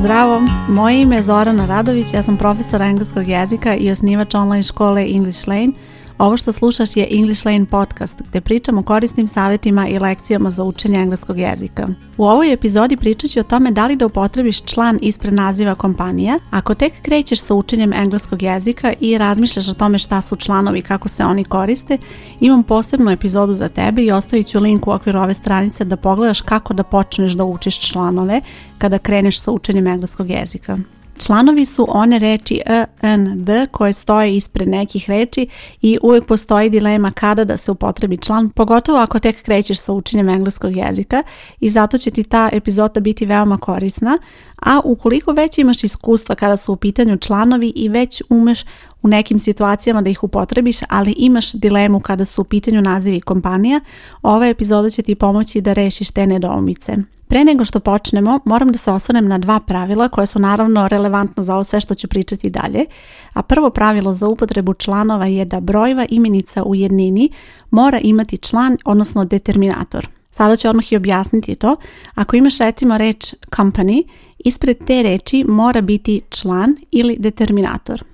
Zdravo, moje ime je Zorana Radović, ja sam profesor engleskog jezika i osnivač online škole English Lane – ovo što slušaš je English Lane podcast gdje pričamo o korisnim savjetima i lekcijama za učenje engleskog jezika. U ovoj epizodi pričat ću o tome da li da upotrebiš član ispred naziva kompanija ako tek krećeš sa učenjem engleskog jezika i razmišljaš o tome šta su članovi i kako se oni koriste, imam posebnu epizodu za tebe i ostavit ću link u okviru ove stranice da pogledaš kako da počneš da učiš članove kada kreneš sa učenjem engleskog jezika. Članovi su one reči e, n, d koje stoje ispred nekih reči i uvijek postoji dilema kada da se upotrebi član, pogotovo ako tek krećeš sa učenjem engleskog jezika i zato će ti ta epizoda biti veoma korisna, a ukoliko već imaš iskustva kada su u pitanju članovi i već umeš u nekim situacijama da ih upotrebiš, ali imaš dilemu kada su u pitanju nazivi kompanija, ova epizoda će ti pomoći da rešiš te nedoumice. Pre nego što počnemo, moram da se osvrnem na dva pravila koje su naravno relevantna za ovo sve što ću pričati dalje. A prvo pravilo za upotrebu članova je da brojeva imenica u jednini mora imati član, odnosno determinator. Sada ću odmah i objasniti to. Ako imaš recimo reč company, ispred te reči mora biti član ili determinator.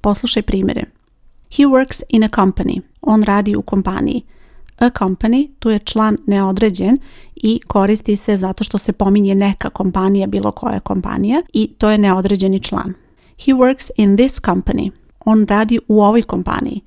Poslušaj primjere. He works in a company. On radi u kompaniji a company, tu je član neodređen i koristi se zato što se pominje neka kompanija, bilo koja kompanija i to je neodređeni član. He works in this company. On radi u ovoj kompaniji.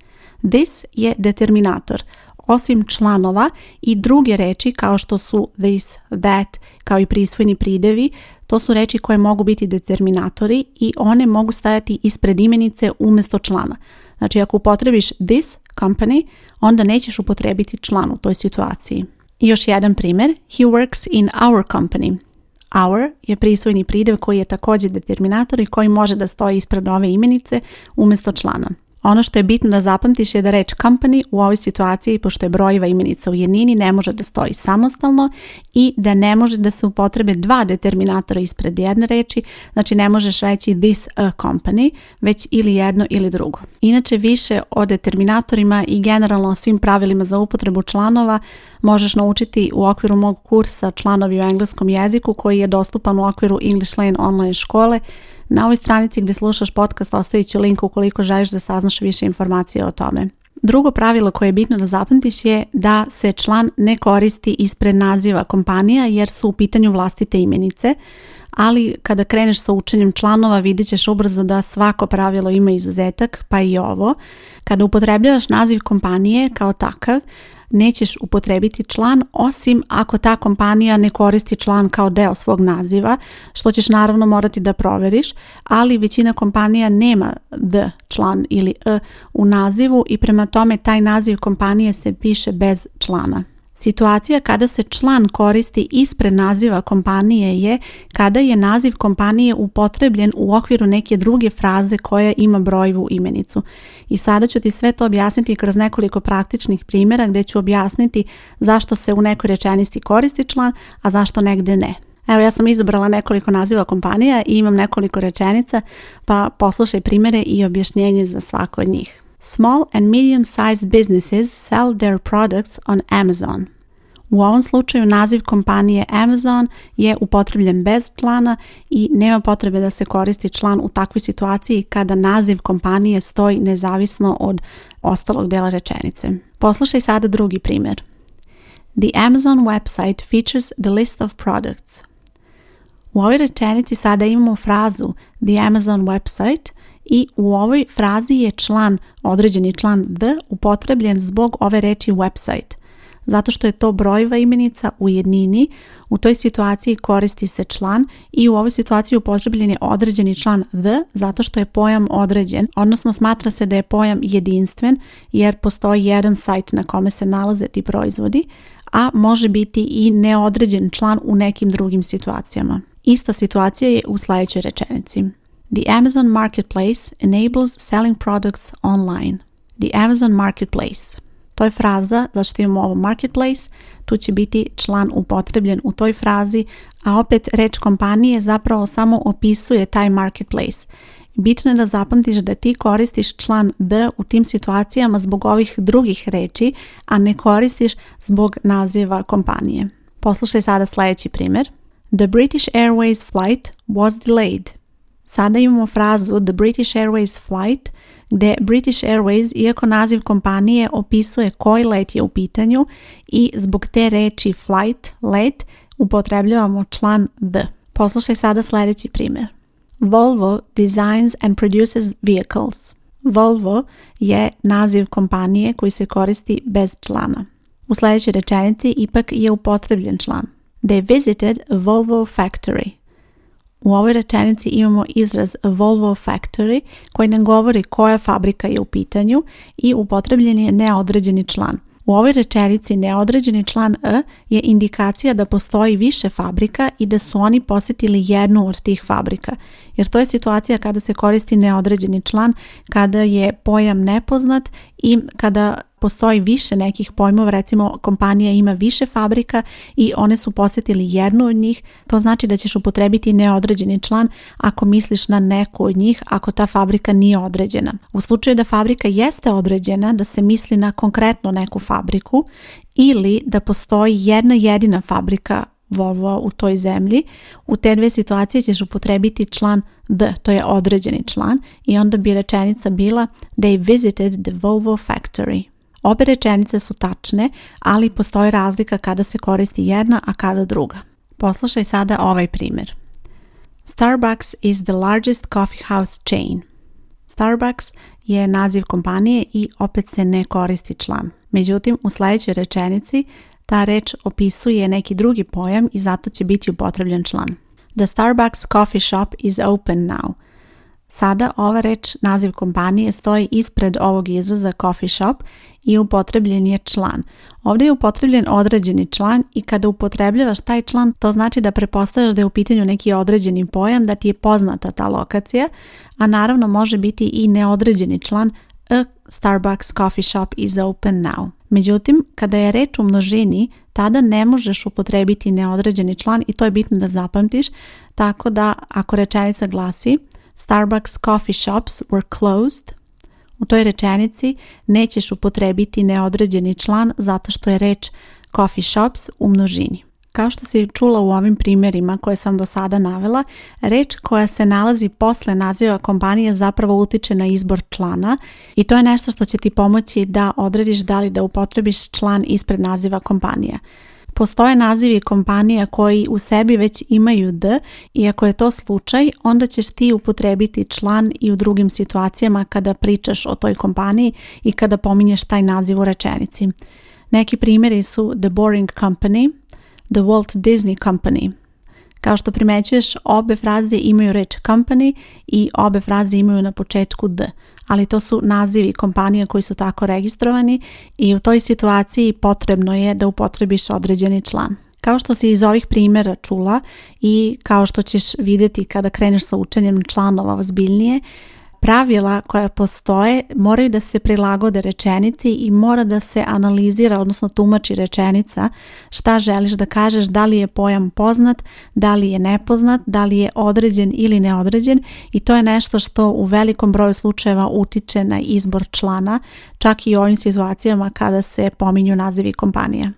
This je determinator. Osim članova i druge reči kao što su this, that, kao i prisvojni pridevi, to su reči koje mogu biti determinatori i one mogu stajati ispred imenice umjesto člana. Znači ako upotrebiš this company, onda nećeš upotrebiti član u toj situaciji. I još jedan primjer, he works in our company. Our je prisvojni pridev koji je također determinator i koji može da stoji ispred ove imenice umjesto člana. Ono što je bitno da zapamtiš je da reč company u ovoj situaciji, pošto je brojeva imenica u jednini, ne može da stoji samostalno i da ne može da se upotrebe dva determinatora ispred jedne reči, znači ne možeš reći this a company, već ili jedno ili drugo. Inače više o determinatorima i generalno o svim pravilima za upotrebu članova možeš naučiti u okviru mog kursa članovi u engleskom jeziku koji je dostupan u okviru English Lane online škole na ovoj stranici gdje slušaš podcast ostavit ću link ukoliko želiš da saznaš više informacije o tome. Drugo pravilo koje je bitno da zapamtiš je da se član ne koristi ispred naziva kompanija jer su u pitanju vlastite imenice ali kada kreneš sa učenjem članova vidit ćeš ubrzo da svako pravilo ima izuzetak, pa i ovo. Kada upotrebljavaš naziv kompanije kao takav, nećeš upotrebiti član osim ako ta kompanija ne koristi član kao deo svog naziva, što ćeš naravno morati da proveriš, ali većina kompanija nema d član ili e u nazivu i prema tome taj naziv kompanije se piše bez člana. Situacija kada se član koristi ispred naziva kompanije je kada je naziv kompanije upotrebljen u okviru neke druge fraze koja ima brojvu imenicu. I sada ću ti sve to objasniti kroz nekoliko praktičnih primjera gdje ću objasniti zašto se u nekoj rečenici koristi član, a zašto negdje ne. Evo ja sam izabrala nekoliko naziva kompanija i imam nekoliko rečenica, pa poslušaj primjere i objašnjenje za svako od njih. Small and medium-sized businesses sell their products on Amazon. U ovom slučaju naziv kompanije Amazon je upotrebljen bez člana i nema potrebe da se koristi član u takvoj situaciji kada naziv kompanije stoji nezavisno od ostalog dela rečenice. Poslušaj sada drugi primjer. The Amazon website features the list of products. U ovoj rečenici sada imamo frazu the Amazon website i u ovoj frazi je član, određeni član D upotrebljen zbog ove reči website. Zato što je to brojeva imenica u jednini, u toj situaciji koristi se član i u ovoj situaciji upotrebljen je određeni član D zato što je pojam određen, odnosno smatra se da je pojam jedinstven jer postoji jedan sajt na kome se nalaze ti proizvodi, a može biti i neodređen član u nekim drugim situacijama. Ista situacija je u sljedećoj rečenici. The Amazon Marketplace enables selling products online. The Amazon Marketplace. To je fraza, zašto imamo ovo marketplace, tu će biti član upotrebljen u toj frazi, a opet reč kompanije zapravo samo opisuje taj marketplace. Bitno je da zapamtiš da ti koristiš član D u tim situacijama zbog ovih drugih reči, a ne koristiš zbog naziva kompanije. Poslušaj sada sljedeći primjer. The British Airways flight was delayed. Sada imamo frazu The British Airways Flight gdje British Airways, iako naziv kompanije opisuje koji let je u pitanju i zbog te reči flight, let, upotrebljavamo član the. Poslušaj sada sljedeći primjer. Volvo designs and produces vehicles. Volvo je naziv kompanije koji se koristi bez člana. U sljedećoj rečenici ipak je upotrebljen član. They visited Volvo factory. U ovoj rečenici imamo izraz Volvo factory koji nam govori koja fabrika je u pitanju i upotrebljen je neodređeni član. U ovoj rečenici neodređeni član E je indikacija da postoji više fabrika i da su oni posjetili jednu od tih fabrika, jer to je situacija kada se koristi neodređeni član, kada je pojam nepoznat i kada postoji više nekih pojmova, recimo kompanija ima više fabrika i one su posjetili jednu od njih, to znači da ćeš upotrebiti neodređeni član ako misliš na neku od njih ako ta fabrika nije određena. U slučaju da fabrika jeste određena, da se misli na konkretno neku fabriku ili da postoji jedna jedina fabrika volvo u toj zemlji, u te dve situacije ćeš upotrebiti član the, to je određeni član i onda bi rečenica bila they visited the Volvo factory. Obe rečenice su tačne, ali postoji razlika kada se koristi jedna, a kada druga. Poslušaj sada ovaj primjer. Starbucks is the largest coffee house chain. Starbucks je naziv kompanije i opet se ne koristi član. Međutim, u sljedećoj rečenici ta reč opisuje neki drugi pojam i zato će biti upotrebljen član. The Starbucks coffee shop is open now. Sada ova reč naziv kompanije stoji ispred ovog izraza coffee shop i upotrebljen je član. Ovdje je upotrebljen određeni član i kada upotrebljavaš taj član to znači da prepostavljaš da je u pitanju neki određeni pojam, da ti je poznata ta lokacija, a naravno može biti i neodređeni član A Starbucks coffee shop is open now. Međutim, kada je reč o množini, tada ne možeš upotrebiti neodređeni član i to je bitno da zapamtiš, tako da ako rečenica glasi Starbucks coffee shops were closed, u toj rečenici nećeš upotrebiti neodređeni član zato što je reč coffee shops u množini. Kao što si čula u ovim primjerima koje sam do sada navela, reč koja se nalazi posle naziva kompanije zapravo utiče na izbor člana i to je nešto što će ti pomoći da odrediš da li da upotrebiš član ispred naziva kompanije. Postoje nazivi kompanija koji u sebi već imaju D i ako je to slučaj, onda ćeš ti upotrebiti član i u drugim situacijama kada pričaš o toj kompaniji i kada pominješ taj naziv u rečenici. Neki primjeri su The Boring Company, The Walt Disney Company. Kao što primećuješ, obe fraze imaju reč company i obe fraze imaju na početku D, ali to su nazivi kompanija koji su tako registrovani i u toj situaciji potrebno je da upotrebiš određeni član. Kao što si iz ovih primjera čula i kao što ćeš vidjeti kada kreneš sa učenjem članova ozbiljnije, pravila koja postoje moraju da se prilagode rečenici i mora da se analizira, odnosno tumači rečenica šta želiš da kažeš, da li je pojam poznat, da li je nepoznat, da li je određen ili neodređen i to je nešto što u velikom broju slučajeva utiče na izbor člana, čak i u ovim situacijama kada se pominju nazivi kompanije.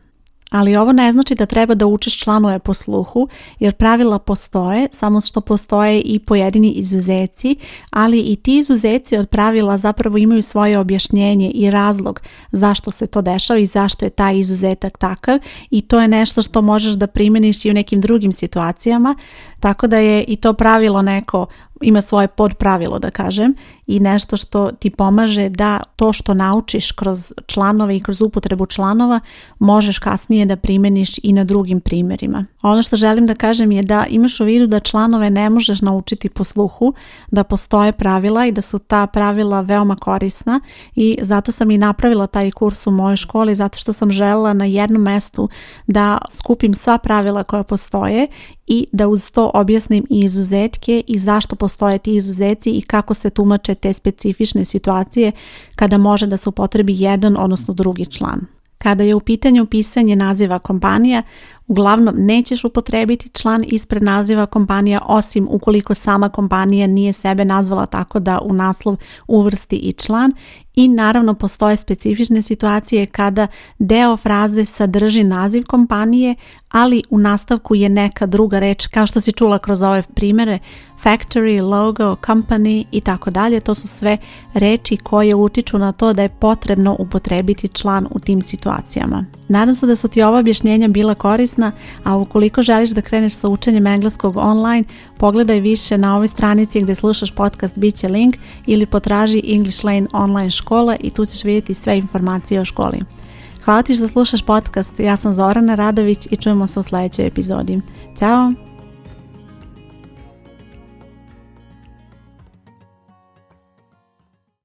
Ali ovo ne znači da treba da učiš članove po sluhu, jer pravila postoje, samo što postoje i pojedini izuzeci, ali i ti izuzeci od pravila zapravo imaju svoje objašnjenje i razlog zašto se to dešava i zašto je taj izuzetak takav i to je nešto što možeš da primjeniš i u nekim drugim situacijama, tako da je i to pravilo neko ima svoje podpravilo da kažem i nešto što ti pomaže da to što naučiš kroz članove i kroz upotrebu članova možeš kasnije da primeniš i na drugim primjerima. Ono što želim da kažem je da imaš u vidu da članove ne možeš naučiti po sluhu, da postoje pravila i da su ta pravila veoma korisna i zato sam i napravila taj kurs u mojoj školi zato što sam željela na jednom mestu da skupim sva pravila koja postoje i da uz to objasnim i izuzetke i zašto postoje postoje ti izuzeci i kako se tumače te specifične situacije kada može da se upotrebi jedan odnosno drugi član. Kada je u pitanju pisanje naziva kompanija, Uglavnom nećeš upotrebiti član ispred naziva kompanija osim ukoliko sama kompanija nije sebe nazvala tako da u naslov uvrsti i član i naravno postoje specifične situacije kada deo fraze sadrži naziv kompanije, ali u nastavku je neka druga reč kao što si čula kroz ove primere factory, logo, company i tako dalje. To su sve reči koje utiču na to da je potrebno upotrebiti član u tim situacijama. Nadam se da su ti ova objašnjenja bila korisna a ukoliko želiš da kreneš sa učenjem engleskog online, pogledaj više na ovoj stranici gdje slušaš podcast Biće link ili potraži English Lane online škola i tu ćeš vidjeti sve informacije o školi. Hvala ti što slušaš podcast, ja sam Zorana Radović i čujemo se u sljedećoj epizodi. Ćao!